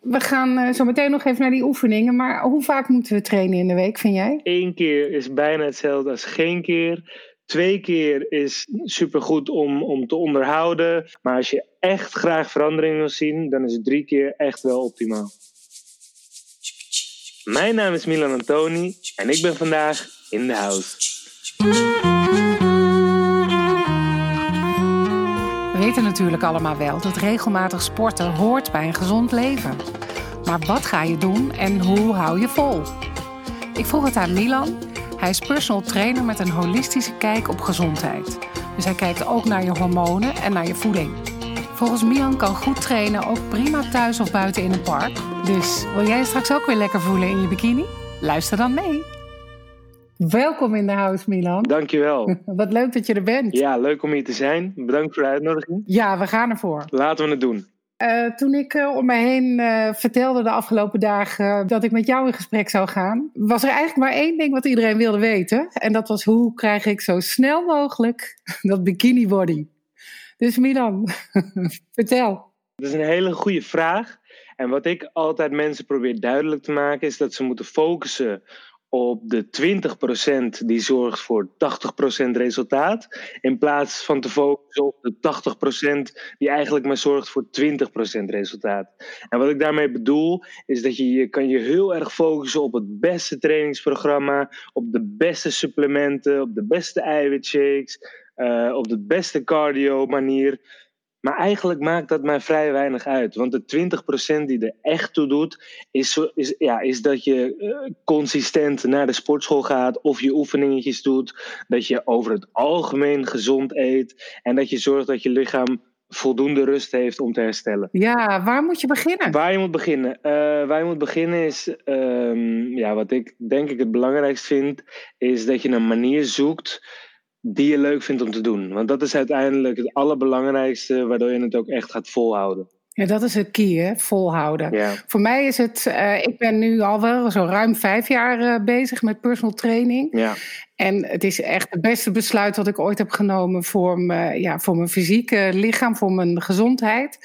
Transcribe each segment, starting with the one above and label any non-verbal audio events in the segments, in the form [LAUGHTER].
We gaan uh, zo meteen nog even naar die oefeningen. Maar hoe vaak moeten we trainen in de week, vind jij? Eén keer is bijna hetzelfde als geen keer. Twee keer is supergoed om, om te onderhouden. Maar als je echt graag verandering wil zien, dan is drie keer echt wel optimaal. Mijn naam is Milan Antoni en ik ben vandaag in de house. Weten natuurlijk allemaal wel dat regelmatig sporten hoort bij een gezond leven. Maar wat ga je doen en hoe hou je vol? Ik vroeg het aan Milan. Hij is personal trainer met een holistische kijk op gezondheid. Dus hij kijkt ook naar je hormonen en naar je voeding. Volgens Milan kan goed trainen ook prima thuis of buiten in een park. Dus wil jij straks ook weer lekker voelen in je bikini? Luister dan mee. Welkom in de house, Milan. Dankjewel. [LAUGHS] Wat leuk dat je er bent. Ja, leuk om hier te zijn. Bedankt voor de uitnodiging. Ja, we gaan ervoor. Laten we het doen. Uh, toen ik uh, om mij heen uh, vertelde de afgelopen dagen dat ik met jou in gesprek zou gaan, was er eigenlijk maar één ding wat iedereen wilde weten. En dat was hoe krijg ik zo snel mogelijk [LAUGHS] dat bikini body. Dus Milan, [LAUGHS] vertel. Dat is een hele goede vraag. En wat ik altijd mensen probeer duidelijk te maken is dat ze moeten focussen op de 20% die zorgt voor 80% resultaat. In plaats van te focussen op de 80% die eigenlijk maar zorgt voor 20% resultaat. En wat ik daarmee bedoel, is dat je, je kan je heel erg focussen op het beste trainingsprogramma, op de beste supplementen, op de beste eiwitshakes, uh, op de beste cardio manier. Maar eigenlijk maakt dat mij vrij weinig uit. Want de 20% die er echt toe doet, is, is, ja, is dat je uh, consistent naar de sportschool gaat of je oefeningetjes doet. Dat je over het algemeen gezond eet. En dat je zorgt dat je lichaam voldoende rust heeft om te herstellen. Ja, waar moet je beginnen? Waar je moet beginnen? Uh, waar je moet beginnen is, um, ja, wat ik denk ik het belangrijkst vind, is dat je een manier zoekt die je leuk vindt om te doen. Want dat is uiteindelijk het allerbelangrijkste, waardoor je het ook echt gaat volhouden. Ja, dat is het key, hè? volhouden. Ja. Voor mij is het, uh, ik ben nu al wel zo ruim vijf jaar uh, bezig met personal training. Ja. En het is echt het beste besluit dat ik ooit heb genomen voor, me, ja, voor mijn fysieke lichaam, voor mijn gezondheid.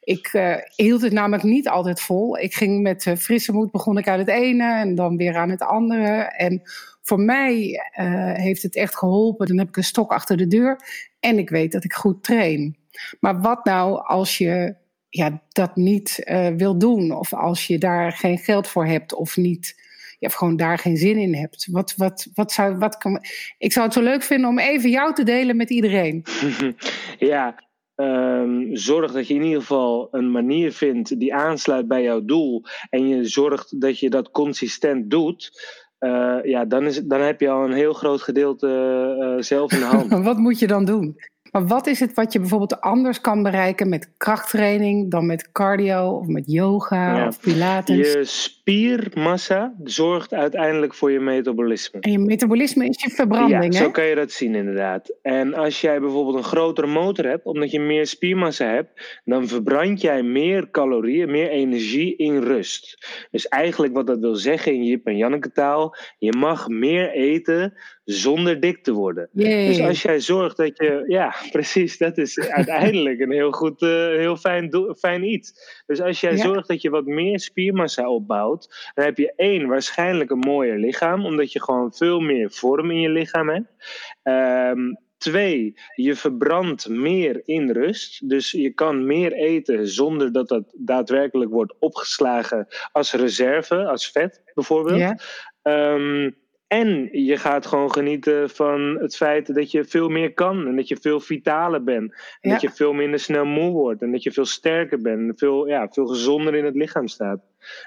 Ik uh, hield het namelijk niet altijd vol. Ik ging met frisse moed, begon ik uit het ene en dan weer aan het andere. En voor mij uh, heeft het echt geholpen. Dan heb ik een stok achter de deur en ik weet dat ik goed train. Maar wat nou als je ja, dat niet uh, wil doen, of als je daar geen geld voor hebt, of niet, gewoon daar geen zin in hebt? Wat, wat, wat zou, wat kan, ik zou het zo leuk vinden om even jou te delen met iedereen. [LAUGHS] ja, Um, zorg dat je in ieder geval een manier vindt die aansluit bij jouw doel. En je zorgt dat je dat consistent doet. Uh, ja, dan, is, dan heb je al een heel groot gedeelte uh, zelf in de hand. [LAUGHS] Wat moet je dan doen? Maar wat is het wat je bijvoorbeeld anders kan bereiken met krachttraining dan met cardio of met yoga ja. of pilates? Je spiermassa zorgt uiteindelijk voor je metabolisme. En je metabolisme is je verbranding, ja, zo kan je dat zien inderdaad. En als jij bijvoorbeeld een grotere motor hebt, omdat je meer spiermassa hebt, dan verbrand jij meer calorieën, meer energie in rust. Dus eigenlijk wat dat wil zeggen in Jip en Janneke taal, je mag meer eten zonder dik te worden. Yay. Dus als jij zorgt dat je, ja, [LAUGHS] precies, dat is uiteindelijk een heel goed, uh, heel fijn, fijn iets. Dus als jij ja. zorgt dat je wat meer spiermassa opbouwt, dan heb je één, waarschijnlijk een mooier lichaam, omdat je gewoon veel meer vorm in je lichaam hebt. Um, Twee, je verbrandt meer in rust. Dus je kan meer eten zonder dat dat daadwerkelijk wordt opgeslagen als reserve, als vet bijvoorbeeld. Ja. Um, en je gaat gewoon genieten van het feit dat je veel meer kan. En dat je veel vitaler bent. En ja. dat je veel minder snel moe wordt. En dat je veel sterker bent. En veel, ja, veel gezonder in het lichaam staat.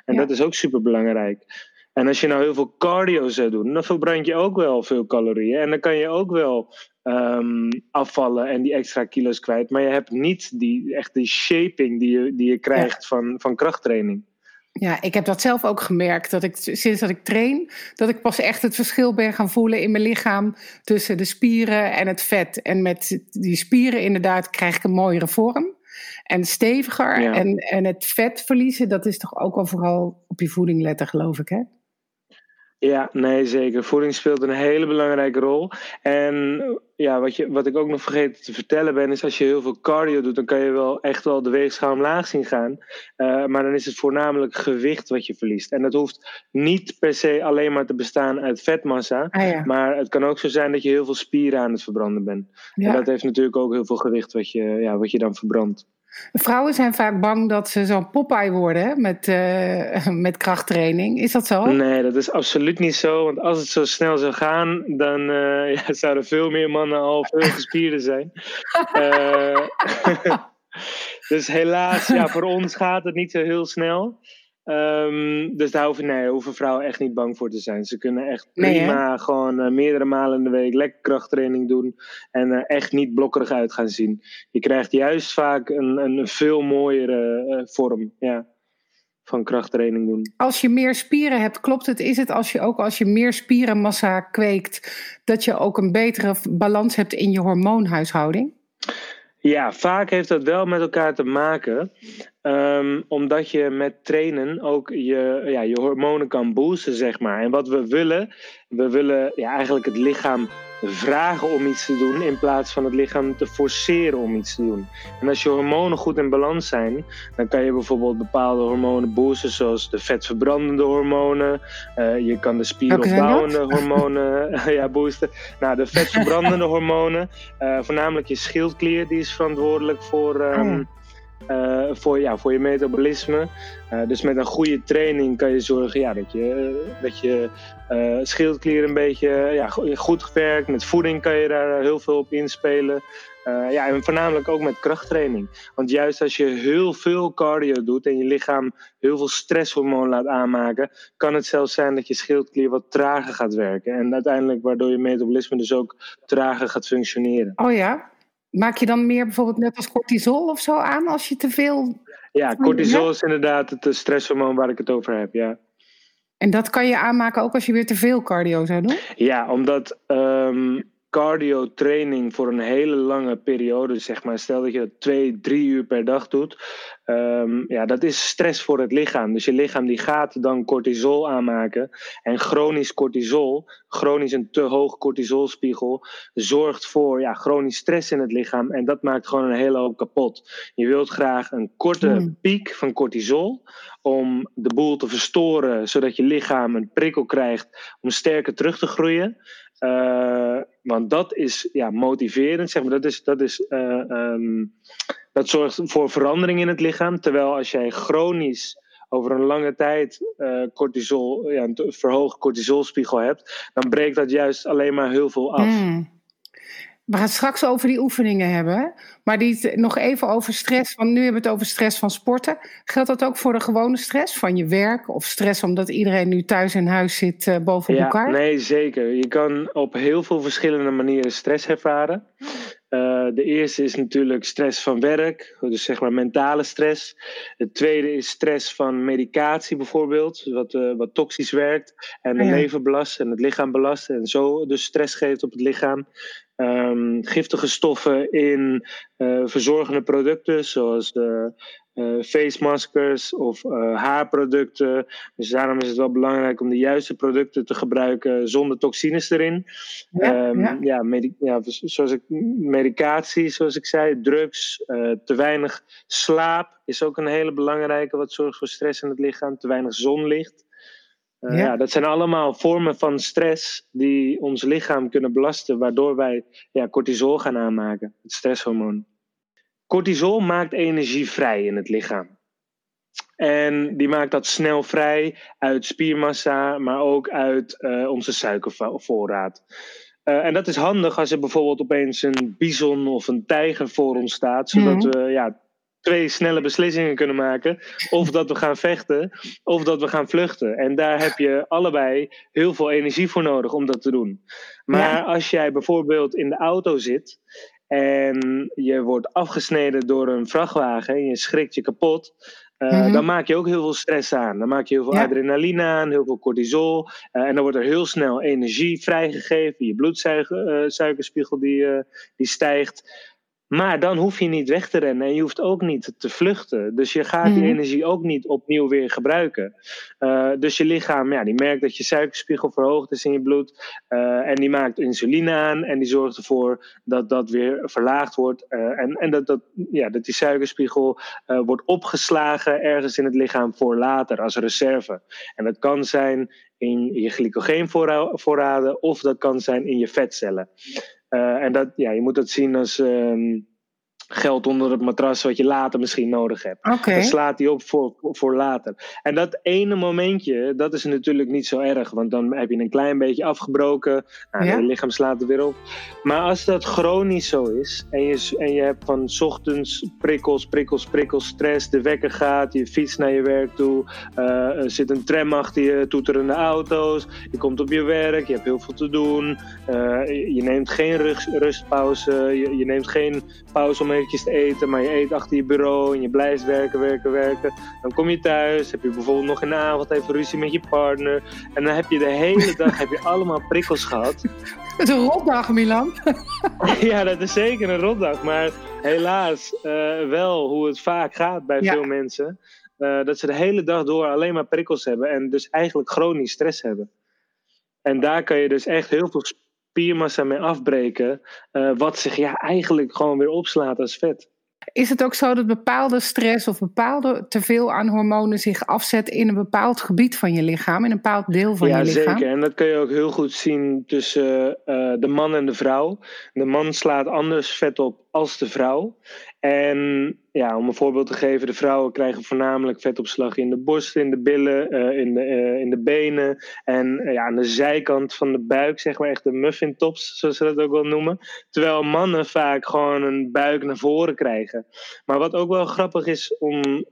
En ja. dat is ook super belangrijk. En als je nou heel veel cardio zou doen, dan verbrand je ook wel veel calorieën. En dan kan je ook wel um, afvallen en die extra kilo's kwijt. Maar je hebt niet die, echt die shaping die je, die je krijgt ja. van, van krachttraining. Ja, ik heb dat zelf ook gemerkt. Dat ik sinds dat ik train, dat ik pas echt het verschil ben gaan voelen in mijn lichaam tussen de spieren en het vet. En met die spieren inderdaad krijg ik een mooiere vorm. En steviger. Ja. En, en het vet verliezen, dat is toch ook wel vooral op je voeding letten, geloof ik, hè? Ja, nee, zeker. Voeding speelt een hele belangrijke rol. En ja, wat, je, wat ik ook nog vergeten te vertellen ben, is als je heel veel cardio doet, dan kan je wel echt wel de weegschaal omlaag zien gaan. Uh, maar dan is het voornamelijk gewicht wat je verliest. En dat hoeft niet per se alleen maar te bestaan uit vetmassa. Ah, maar het kan ook zo zijn dat je heel veel spieren aan het verbranden bent. En dat heeft natuurlijk ook heel veel gewicht wat je, ja, wat je dan verbrandt. Vrouwen zijn vaak bang dat ze zo'n Popeye worden met, uh, [LAUGHS] met krachttraining. Is dat zo? Nee, dat is absoluut niet zo. Want als het zo snel zou gaan, dan uh, [LAUGHS] ja, zouden veel meer mannen al veel [LAUGHS] gespierder zijn. Uh, dus helaas, ja, voor ons gaat het niet zo heel snel. Um, dus daar hoeven, nee, hoeven vrouwen echt niet bang voor te zijn. Ze kunnen echt prima gewoon uh, meerdere malen in de week lekker krachttraining doen. En uh, echt niet blokkerig uit gaan zien. Je krijgt juist vaak een, een veel mooiere uh, vorm ja, van krachttraining doen. Als je meer spieren hebt, klopt het? Is het als je ook als je meer spierenmassa kweekt, dat je ook een betere balans hebt in je hormoonhuishouding? Ja, vaak heeft dat wel met elkaar te maken. Um, omdat je met trainen ook je, ja, je hormonen kan boosten, zeg maar. En wat we willen, we willen ja, eigenlijk het lichaam vragen om iets te doen in plaats van het lichaam te forceren om iets te doen. En als je hormonen goed in balans zijn, dan kan je bijvoorbeeld bepaalde hormonen boosten, zoals de vetverbrandende hormonen. Uh, je kan de spieropbouwende hormonen [LAUGHS] ja, boosten. Nou, de vetverbrandende hormonen, uh, voornamelijk je schildklier, die is verantwoordelijk voor. Um, uh, voor, ja, voor je metabolisme. Uh, dus met een goede training kan je zorgen ja, dat je, dat je uh, schildklier een beetje ja, goed werkt. Met voeding kan je daar heel veel op inspelen. ja, en voornamelijk ook met krachttraining. Want juist als je heel veel cardio doet en je lichaam heel veel stresshormoon laat aanmaken, kan het zelfs zijn dat je schildklier wat trager gaat werken. En uiteindelijk waardoor je metabolisme dus ook trager gaat functioneren. Oh ja? Maak je dan meer bijvoorbeeld net als cortisol of zo aan als je te veel. Ja, cortisol is inderdaad het stresshormoon waar ik het over heb, ja. En dat kan je aanmaken ook als je weer te veel cardio zou doen? Ja, omdat um, cardio training voor een hele lange periode, zeg maar, stel dat je dat twee, drie uur per dag doet, um, ja, dat is stress voor het lichaam. Dus je lichaam die gaat dan cortisol aanmaken. En chronisch cortisol, chronisch een te hoog cortisolspiegel, zorgt voor ja, chronisch stress in het lichaam. En dat maakt gewoon een hele hoop kapot. Je wilt graag een korte hmm. piek van cortisol om de boel te verstoren, zodat je lichaam een prikkel krijgt om sterker terug te groeien. Uh, want dat is ja, motiverend, zeg maar. Dat, is, dat, is, uh, um, dat zorgt voor verandering in het lichaam. Terwijl als jij chronisch over een lange tijd uh, cortisol, ja, een verhoogd cortisolspiegel hebt, dan breekt dat juist alleen maar heel veel af. Mm. We gaan straks over die oefeningen hebben. Maar die, nog even over stress. Want nu hebben we het over stress van sporten. Geldt dat ook voor de gewone stress van je werk? Of stress omdat iedereen nu thuis in huis zit uh, boven ja, elkaar? Nee, zeker. Je kan op heel veel verschillende manieren stress ervaren. Uh, de eerste is natuurlijk stress van werk, dus zeg maar mentale stress. Het tweede is stress van medicatie bijvoorbeeld, wat, uh, wat toxisch werkt en het leven belast en het lichaam belast en zo dus stress geeft op het lichaam. Um, giftige stoffen in uh, verzorgende producten, zoals uh, uh, face maskers of haarproducten. Dus daarom is het wel belangrijk om de juiste producten te gebruiken zonder toxines erin. Ja, um, ja. Ja, medi ja, zoals ik, medicatie, zoals ik zei, drugs, te weinig slaap is ook een hele belangrijke, wat zorgt voor stress in het lichaam. Te weinig zonlicht. Uh, ja. dat zijn allemaal vormen van stress die ons lichaam kunnen belasten, waardoor wij ja, cortisol gaan aanmaken, het stresshormoon. Cortisol maakt energie vrij in het lichaam. En die maakt dat snel vrij uit spiermassa, maar ook uit uh, onze suikervoorraad. Uh, en dat is handig als er bijvoorbeeld opeens een bison of een tijger voor ons staat, zodat mm. we ja, twee snelle beslissingen kunnen maken. Of dat we gaan vechten, of dat we gaan vluchten. En daar heb je allebei heel veel energie voor nodig om dat te doen. Maar als jij bijvoorbeeld in de auto zit en je wordt afgesneden door een vrachtwagen en je schrikt je kapot. Uh, mm -hmm. Dan maak je ook heel veel stress aan. Dan maak je heel veel adrenaline aan, heel veel cortisol. Uh, en dan wordt er heel snel energie vrijgegeven. Je bloedsuikerspiegel die, uh, die stijgt. Maar dan hoef je niet weg te rennen en je hoeft ook niet te vluchten. Dus je gaat die mhm. energie ook niet opnieuw weer gebruiken. Uh, dus je lichaam ja, die merkt dat je suikerspiegel verhoogd is in je bloed. Uh, en die maakt insuline aan en die zorgt ervoor dat dat weer verlaagd wordt. Uh, en en dat, dat, ja, dat die suikerspiegel wordt opgeslagen ergens in het lichaam voor later als reserve. En dat kan zijn in je glycogeenvoorraden of dat kan zijn in je vetcellen. Uh, en dat, ja, je moet dat zien als um, geld onder het matras wat je later misschien nodig hebt. Okay. Dan slaat hij op voor, voor later. En dat ene momentje, dat is natuurlijk niet zo erg, want dan heb je een klein beetje afgebroken, nou, je lichaam slaat er weer op. Maar als dat chronisch zo is en je, en je hebt van ochtends prikkels, prikkels, prikkels, stress, de wekker gaat, je fietst naar je werk toe, uh, er zit een tram achter je, toeterende auto's, je komt op je werk, je hebt heel veel te doen, uh, je neemt geen rust, rustpauze, je, je neemt geen pauze om eventjes te eten, maar je eet achter je bureau en je blijft werken, werken, werken. Dan kom je thuis, heb je bijvoorbeeld nog in de avond even ruzie met je partner. En dan heb je de hele [LAUGHS] dag heb je allemaal prikkels gehad. Het is een rotdag, Milan. [LAUGHS] ja, dat is zeker een rotdag. Maar helaas uh, wel hoe het vaak gaat bij veel mensen. Uh, dat ze de hele dag door alleen maar prikkels hebben en dus eigenlijk chronisch stress hebben. En daar kan je dus echt heel veel spiermassa mee afbreken, uh, wat zich ja, eigenlijk gewoon weer opslaat als vet. Is het ook zo dat bepaalde stress of bepaalde teveel aan hormonen zich afzet in een bepaald gebied van je lichaam, in een bepaald deel van je lichaam? Ja, zeker. En dat kun je ook heel goed zien tussen uh, de man en de vrouw. De man slaat anders vet op als de vrouw. En ja, om een voorbeeld te geven, de vrouwen krijgen voornamelijk vetopslag in de borsten, in de billen, uh, in, de, uh, in de benen en uh, ja, aan de zijkant van de buik, zeg maar echt de muffin tops, zoals ze dat ook wel noemen. Terwijl mannen vaak gewoon een buik naar voren krijgen. Maar wat ook wel grappig is om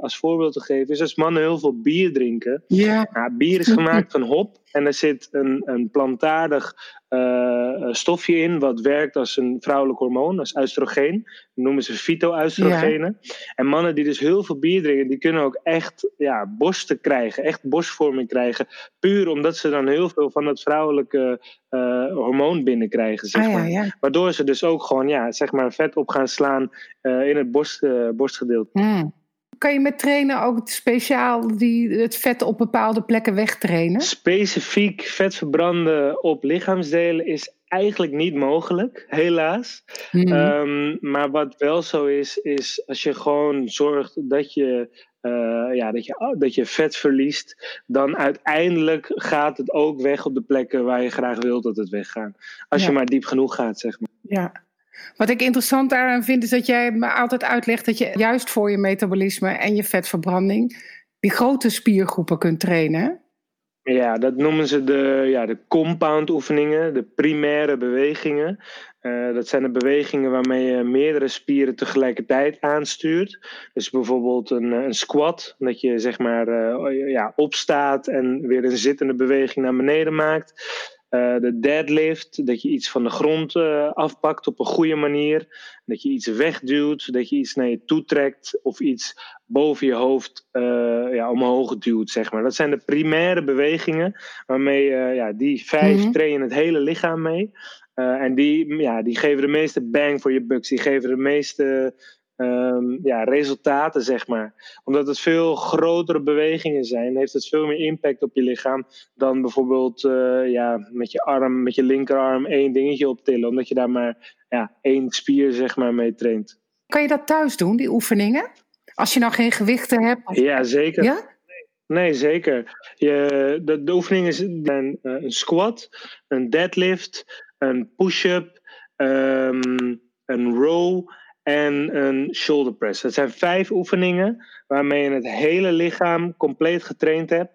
als voorbeeld te geven, is als mannen heel veel bier drinken. Ja. Nou, bier is gemaakt van hop en er zit een, een plantaardig uh, stofje in wat werkt als een vrouwelijk hormoon, als oestrogeen. Dat noemen ze fytoestrogenen. Ja. En mannen die dus heel veel bier drinken, die kunnen ook echt ja, borsten krijgen, echt borstvorming krijgen. Puur omdat ze dan heel veel van het vrouwelijke uh, hormoon binnenkrijgen. Zeg ah, maar. ja, Waardoor ze dus ook gewoon ja, zeg maar vet op gaan slaan in het borst, borstgedeelte. Mm kan je met trainen ook speciaal die, het vet op bepaalde plekken wegtrainen? Specifiek vet verbranden op lichaamsdelen is eigenlijk niet mogelijk, helaas. Mhm. Ehm, maar wat wel zo is, is als je gewoon zorgt dat je, uh, ja, dat, je, oh, dat je vet verliest, dan uiteindelijk gaat het ook weg op de plekken waar je graag wilt dat het weggaat. Als je maar diep genoeg gaat, zeg maar. Ja. Wat ik interessant daaraan vind, is dat jij me altijd uitlegt dat je juist voor je metabolisme en je vetverbranding die grote spiergroepen kunt trainen. Ja, dat noemen ze de, ja, de compound oefeningen, de primaire bewegingen. Uh, dat zijn de bewegingen waarmee je meerdere spieren tegelijkertijd aanstuurt. Dus bijvoorbeeld een, een squat, dat je zeg maar uh, ja, opstaat en weer een zittende beweging naar beneden maakt. Uh, de deadlift, dat je iets van de grond uh, afpakt op een goede manier. Dat je iets wegduwt, dat je iets naar je toe trekt of iets boven je hoofd uh, ja, omhoog duwt, zeg maar. Dat zijn de primaire bewegingen waarmee ja, die vijf mm -hmm. trainen het hele lichaam mee. en die, ja, die geven de meeste bang voor je bucks. Die geven de meeste um, ja, resultaten, zeg maar. Omdat het veel grotere bewegingen zijn, heeft het veel meer impact op je lichaam dan bijvoorbeeld uh, ja, met je arm, met je linkerarm één dingetje optillen. Omdat je daar maar ja, één spier zeg maar, mee traint. Kan je dat thuis doen, die oefeningen? Als je nou geen gewichten hebt? Ja, zeker. Ja? Nee, zeker. Je, de, de oefeningen zijn uh, een squat, een deadlift, een push-up, um, een row en een shoulder press. Dat zijn vijf oefeningen waarmee je het hele lichaam compleet getraind hebt.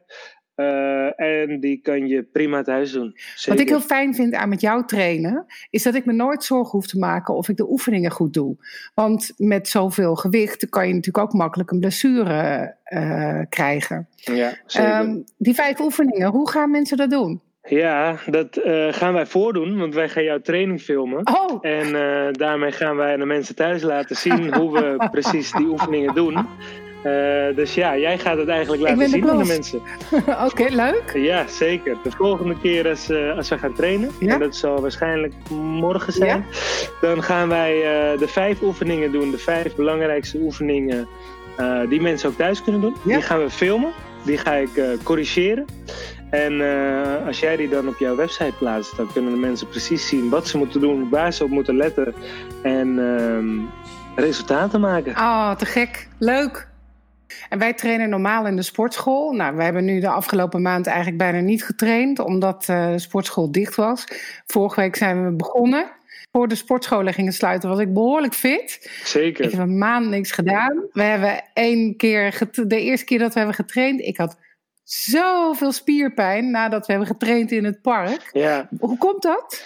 Uh, en die kan je prima thuis doen. Zeker. Wat ik heel fijn vind aan met jou trainen, is dat ik me nooit zorgen hoef te maken of ik de oefeningen goed doe. Want met zoveel gewicht kan je natuurlijk ook makkelijk een blessure uh, krijgen. Ja, zeker. Um, die vijf oefeningen, hoe gaan mensen dat doen? Ja, dat uh, gaan wij voordoen, want wij gaan jouw training filmen. Oh. En uh, daarmee gaan wij de mensen thuis laten zien [LAUGHS] hoe we precies die oefeningen doen. Uh, dus ja, jij gaat het eigenlijk laten zien aan de mensen. [LAUGHS] Oké, leuk. Ja, zeker. De volgende keer als, uh, als we gaan trainen, ja? en dat zal waarschijnlijk morgen zijn, dan gaan wij uh, de vijf oefeningen doen, de vijf belangrijkste oefeningen die mensen ook thuis kunnen doen. Die gaan we filmen, die ga ik corrigeren. En als jij die dan op jouw website plaatst, dan kunnen de mensen precies zien wat ze moeten doen, waar ze op moeten letten en ehm, resultaten maken. Oh, te gek. Leuk. En wij trainen normaal in de sportschool. Nou, we hebben nu de afgelopen maand eigenlijk bijna niet getraind, omdat uh, de sportschool dicht was. Vorige week zijn we begonnen. Voor de sportscholen gingen sluiten, was ik behoorlijk fit. Zeker. Ik heb een maand niks gedaan. We hebben één keer, de eerste keer dat we hebben getraind, ik had zoveel spierpijn nadat we hebben getraind in het park. Ja. Hoe komt dat?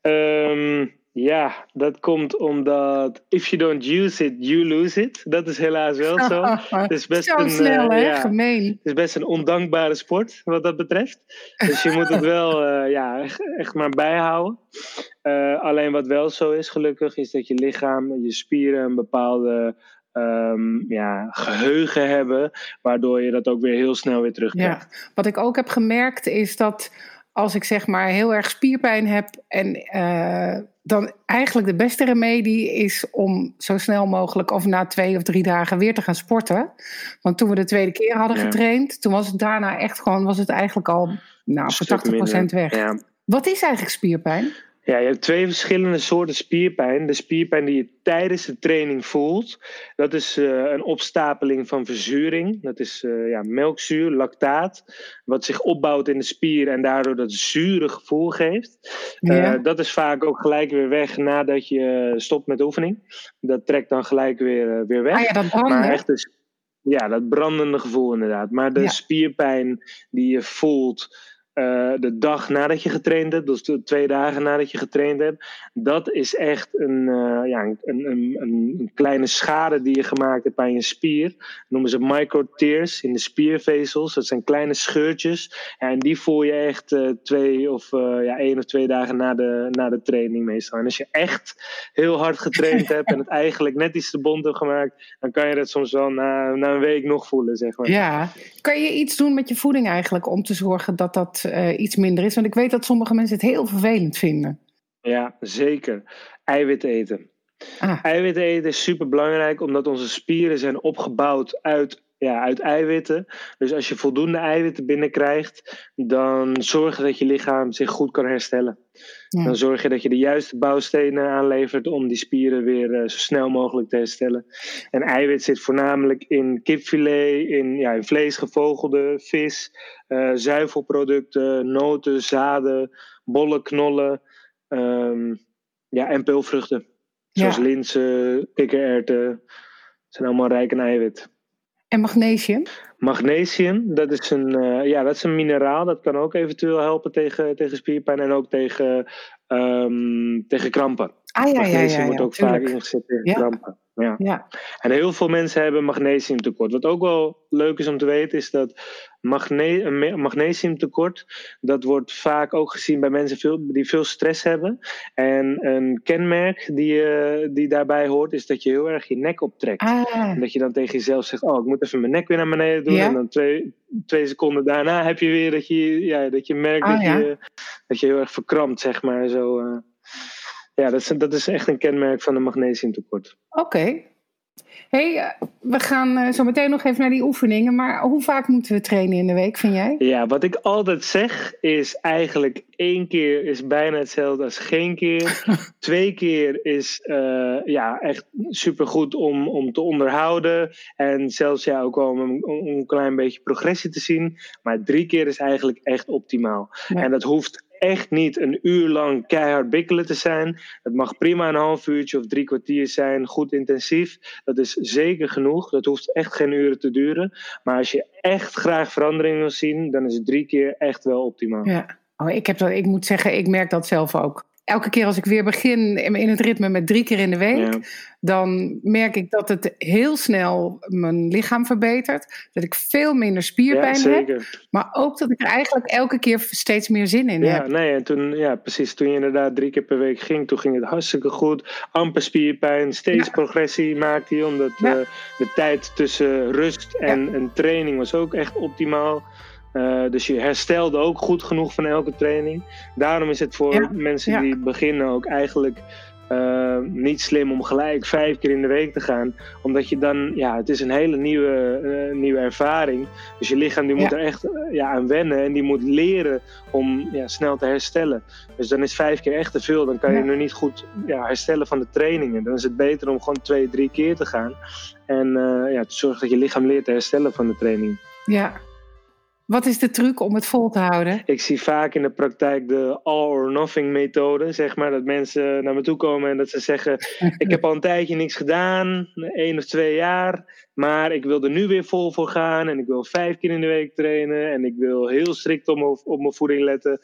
Um, ja, dat komt omdat if you don't use it, you lose it. Dat is helaas wel zo. [LAUGHS] het is best zo een, snel, hè? Ja, Gemeen. Het is best een ondankbare sport, wat dat betreft. Dus je moet het [LAUGHS] wel uh, ja, echt maar bijhouden. Uh, alleen wat wel zo is, gelukkig, is dat je lichaam, je spieren een bepaalde um, ja, geheugen hebben, waardoor je dat ook weer heel snel weer terugkrijgt. Ja, wat ik ook heb gemerkt is dat als ik zeg maar heel erg spierpijn heb en uh, dan eigenlijk de beste remedie is om zo snel mogelijk of na twee of drie dagen weer te gaan sporten. Want toen we de tweede keer hadden getraind, toen was het daarna echt gewoon, was het eigenlijk al nou, voor 80% weg. Ja. Wat is eigenlijk spierpijn? Ja, je hebt twee verschillende soorten spierpijn. De spierpijn die je tijdens de training voelt, dat is uh, een opstapeling van verzuring. Dat is uh, ja, melkzuur, lactaat, wat zich opbouwt in de spier en daardoor dat zure gevoel geeft. Ja. Uh, dat is vaak ook gelijk weer weg nadat je stopt met de oefening. Dat trekt dan gelijk weer, weer weg. Ah ja, dat branden. Maar echt is, ja, dat brandende gevoel inderdaad. Maar de ja. spierpijn die je voelt uh, de dag nadat je getraind hebt, dus de twee dagen nadat je getraind hebt, dat is echt een, uh, ja, een, een, een, kleine schade die je gemaakt hebt aan je spier. Dat noemen ze microtears in de spiervezels. Dat zijn kleine scheurtjes. En die voel je echt uh, twee of ja, één of twee dagen na de, na de training meestal. En als je echt heel hard getraind [LAUGHS] hebt en het eigenlijk net iets te bond hebt gemaakt, dan kan je dat soms wel na, na een week nog voelen, zeg maar. Ja, kan je iets doen met je voeding eigenlijk om te zorgen dat dat uh, iets minder is? Want ik weet dat sommige mensen het heel vervelend vinden. Ja, zeker. Eiwit eten. Ah. Eiwit eten is super belangrijk omdat onze spieren zijn opgebouwd uit, ja, uit eiwitten. Dus als je voldoende eiwitten binnenkrijgt, dan zorg je dat je lichaam zich goed kan herstellen. Ja. Dan zorg je dat je de juiste bouwstenen aanlevert om die spieren weer uh, zo snel mogelijk te herstellen. En eiwit zit voornamelijk in kipfilet, in, ja, in vlees, gevogelde, vis, uh, zuivelproducten, noten, zaden, bollen, knollen um, ja, en peulvruchten. Zoals ja. linzen, kikkererwten. zijn allemaal rijk in eiwit. En magnesium? Magnesium, dat is een, uh, ja, dat is een mineraal. Dat kan ook eventueel helpen tegen, tegen spierpijn en ook tegen, um, tegen krampen. Ah, ja, magnesium ja, ja, wordt ook tuurlijk. vaak ingezet tegen krampen. Ja. ja. En heel veel mensen hebben magnesiumtekort. Wat ook wel leuk is om te weten, is dat magne een magnesiumtekort, dat wordt vaak ook gezien bij mensen veel, die veel stress hebben. En een kenmerk die, uh, die daarbij hoort, is dat je heel erg je nek optrekt. Ah. En dat je dan tegen jezelf zegt, oh, ik moet even mijn nek weer naar beneden doen. Ja? En dan twee, twee seconden daarna heb je weer dat je, ja, dat je merkt Ah, dat, ja. je, dat je heel erg verkrampt, zeg maar. Zo, uh, ja, dat is, dat is echt een kenmerk van een magnesiumtekort. Oké. Hey, uh, we gaan uh, zo meteen nog even naar die oefeningen. Maar hoe vaak moeten we trainen in de week, vind jij? Ja, wat ik altijd zeg is eigenlijk één keer is bijna hetzelfde als geen keer. [LAUGHS] Twee keer is uh, ja, echt supergoed om, om te onderhouden. En zelfs ja, ook wel om, om een klein beetje progressie te zien. Maar drie keer is eigenlijk echt optimaal. Ja. En dat hoeft echt niet een uur lang keihard bikkelen te zijn. Het mag prima een half uurtje of drie kwartier zijn, goed intensief. Dat is zeker genoeg. Dat hoeft echt geen uren te duren. Maar als je echt graag verandering wil zien, dan is drie keer echt wel optimaal. Ja. Oh, ik, heb dat, ik moet zeggen, ik merk dat zelf ook. Elke keer als ik weer begin in het ritme met drie keer in de week, dan merk ik dat het heel snel mijn lichaam verbetert. Dat ik veel minder spierpijn heb. Maar ook dat ik er eigenlijk elke keer steeds meer zin in ja, heb. Nee, en toen, ja, precies. Toen je inderdaad drie keer per week ging, toen ging het hartstikke goed. Amper spierpijn, steeds progressie maakte je. Omdat uh, de tijd tussen rust en, en training was ook echt optimaal. Uh, dus je herstelde ook goed genoeg van elke training. Daarom is het voor mensen die beginnen ook eigenlijk uh, niet slim om gelijk vijf keer in de week te gaan. Omdat je dan, ja, het is een hele nieuwe, uh, nieuwe ervaring. Dus je lichaam die moet er echt ja, aan wennen en die moet leren om ja, snel te herstellen. Dus dan is vijf keer echt te veel. Dan kan je nog niet goed ja, herstellen van de trainingen. Dan is het beter om gewoon twee, drie keer te gaan. En ja, te zorgen dat je lichaam leert te herstellen van de training. Ja, wat is de truc om het vol te houden? Ik zie vaak in de praktijk de all or nothing methode. Zeg maar dat mensen naar me toe komen en dat ze zeggen: [LAUGHS] Ik heb al een tijdje niks gedaan, één of twee jaar. Maar ik wil er nu weer vol voor gaan. En ik wil vijf keer in de week trainen. En ik wil heel strikt op mijn, op mijn voeding letten.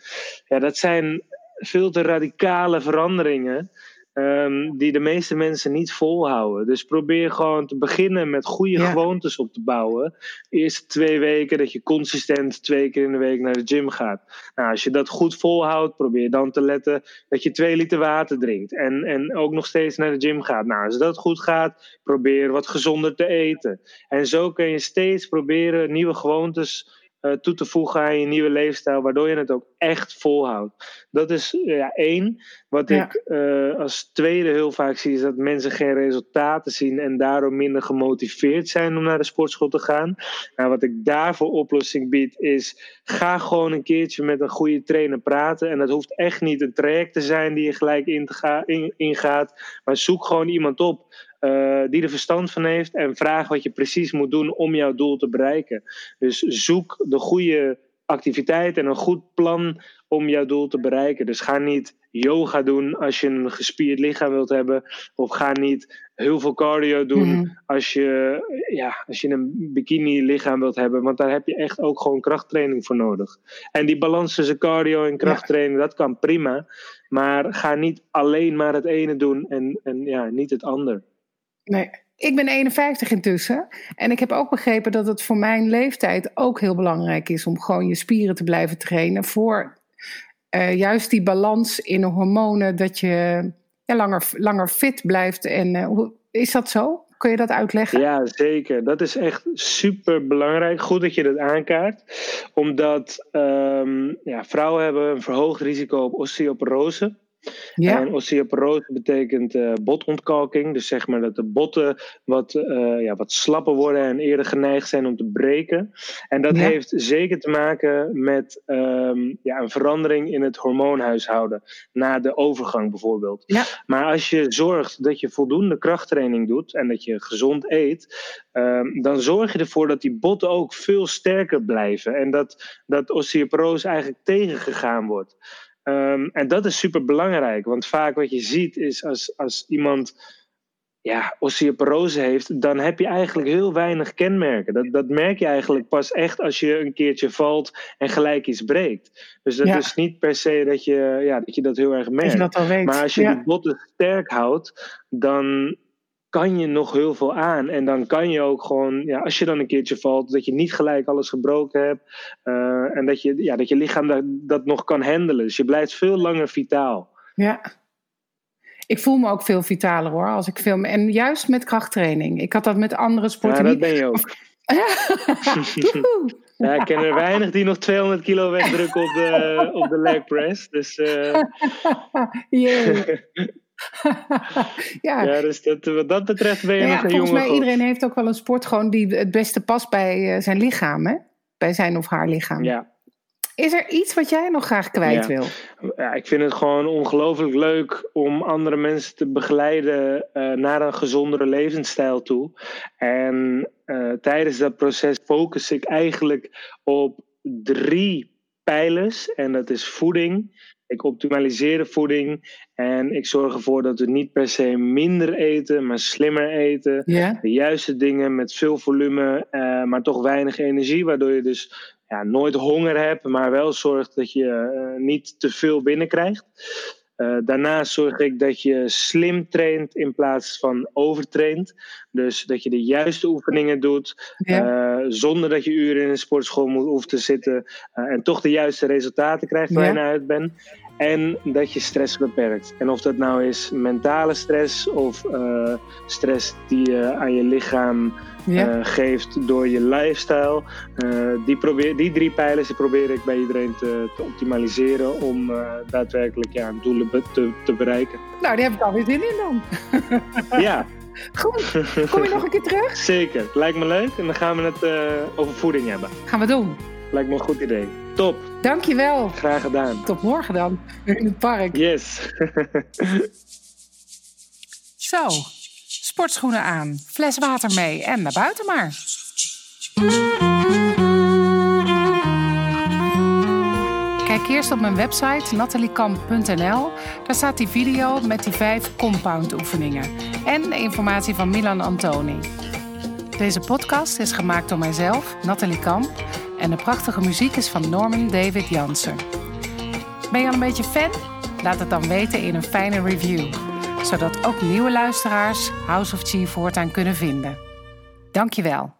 Ja, dat zijn veel te radicale veranderingen. Um, die de meeste mensen niet volhouden. Dus probeer gewoon te beginnen met goede gewoontes op te bouwen. De eerste twee weken dat je consistent twee keer in de week naar de gym gaat. Nou, als je dat goed volhoudt, probeer dan te letten dat je twee liter water drinkt. En, en ook nog steeds naar de gym gaat. Nou, als dat goed gaat, probeer wat gezonder te eten. En zo kun je steeds proberen nieuwe gewoontes toe te voegen aan je nieuwe leefstijl, waardoor je het ook echt volhoudt. Dat is ja, één. Wat ik uh, als tweede heel vaak zie, is dat mensen geen resultaten zien en daarom minder gemotiveerd zijn om naar de sportschool te gaan. Nou, wat ik daarvoor oplossing bied, is ga gewoon een keertje met een goede trainer praten. En dat hoeft echt niet een traject te zijn die je gelijk ingaat, in, ingaat, maar zoek gewoon iemand op. Uh, die er verstand van heeft en vraag wat je precies moet doen om jouw doel te bereiken. Dus zoek de goede activiteit en een goed plan om jouw doel te bereiken. Dus ga niet yoga doen als je een gespierd lichaam wilt hebben. Of ga niet heel veel cardio doen mhm. als, je, ja, als je een bikini lichaam wilt hebben. Want daar heb je echt ook gewoon krachttraining voor nodig. En die balans tussen cardio en krachttraining, dat kan prima. Maar ga niet alleen maar het ene doen en, en ja, niet het ander. Nee, ik ben 51 intussen. En ik heb ook begrepen dat het voor mijn leeftijd ook heel belangrijk is om gewoon je spieren te blijven trainen. Voor uh, juist die balans in de hormonen, dat je ja, langer, langer fit blijft. En uh, is dat zo? Kun je dat uitleggen? Ja, zeker. Dat is echt super belangrijk. Goed dat je dat aankaart. Omdat um, ja, vrouwen hebben een verhoogd risico op osteoporose. Ja. En osteoporose betekent uh, botontkalking. Dus zeg maar dat de botten wat, uh, ja, wat slapper worden en eerder geneigd zijn om te breken. En dat heeft zeker te maken met um, ja, een verandering in het hormoonhuishouden. Na de overgang bijvoorbeeld. Ja. Maar als je zorgt dat je voldoende krachttraining doet en dat je gezond eet. Um, dan zorg je ervoor dat die botten ook veel sterker blijven. En dat, dat osteoporose eigenlijk tegengegaan wordt. Um, en dat is super belangrijk, want vaak wat je ziet is als, als iemand ja, osteoporose heeft, dan heb je eigenlijk heel weinig kenmerken. Dat, dat merk je eigenlijk pas echt als je een keertje valt en gelijk iets breekt. Dus dat is niet per se dat je, ja, dat je dat heel erg merkt. Maar als je ja. die botten sterk houdt, dan, kan je nog heel veel aan. En dan kan je ook gewoon, ja, als je dan een keertje valt, dat je niet gelijk alles gebroken hebt. Uh, en dat je, ja, dat je lichaam dat, dat nog kan handelen. Dus je blijft veel langer vitaal. Ja. Ik voel me ook veel vitaler hoor, als ik film. En juist met krachttraining. Ik had dat met andere sporten. Ja, dat ben je ook. [LAUGHS] [LAUGHS] ja, ik ken er weinig die nog 200 kilo wegdrukken op de, op de leg press. Dus. [LAUGHS] Uh... [LAUGHS] ja. ja, dus dat, wat dat betreft ben je nog een jongen. Volgens mij iedereen heeft ook wel een sport gewoon die het beste past bij uh, zijn lichaam, hè? Bij zijn of haar lichaam. Ja. Is er iets wat jij nog graag kwijt wil? Ja, ik vind het gewoon ongelooflijk leuk om andere mensen te begeleiden uh, naar een gezondere levensstijl toe. En uh, tijdens dat proces focus ik eigenlijk op drie pijlers. En dat is voeding, ik optimaliseer de voeding en ik zorg ervoor dat we niet per se minder eten, maar slimmer eten. De juiste dingen met veel volume, uh, maar toch weinig energie, waardoor je dus ja, nooit honger hebt, maar wel zorgt dat je uh, niet te veel binnenkrijgt. Uh, daarnaast zorg ik dat je slim traint in plaats van overtraint. Dus dat je de juiste oefeningen doet, uh, zonder dat je uren in een sportschool moet hoeft te zitten. Uh, en toch de juiste resultaten krijgt waar je naar uit bent. En dat je stress beperkt. En of dat nou is mentale stress of stress die je aan je lichaam ja. uh, geeft door je lifestyle. Uh, die, probeer, die drie pijlers die probeer ik bij iedereen te, te optimaliseren om uh, daadwerkelijk ja, doelen te, te bereiken. Nou, die heb ik alweer zin in dan. [LAUGHS] ja. Goed. Kom je nog een keer terug? [LAUGHS] Zeker. Lijkt me leuk. En dan gaan we het over voeding hebben. Gaan we doen. Lijkt me een goed idee. Top. Dankjewel. Graag gedaan. Tot morgen dan. In het park. Yes. [LAUGHS] Zo sportschoenen aan, fles water mee en naar buiten maar. Kijk eerst op mijn website nataliekamp.nl. Daar staat die video met die vijf compound oefeningen en informatie van Milan Antoni. Deze podcast is gemaakt door mijzelf, Nathalie Kamp, en de prachtige muziek is van Norman David Jansen. Ben je al een beetje fan? Laat het dan weten in een fijne review zodat ook nieuwe luisteraars House of Chi voortaan kunnen vinden. Dankjewel.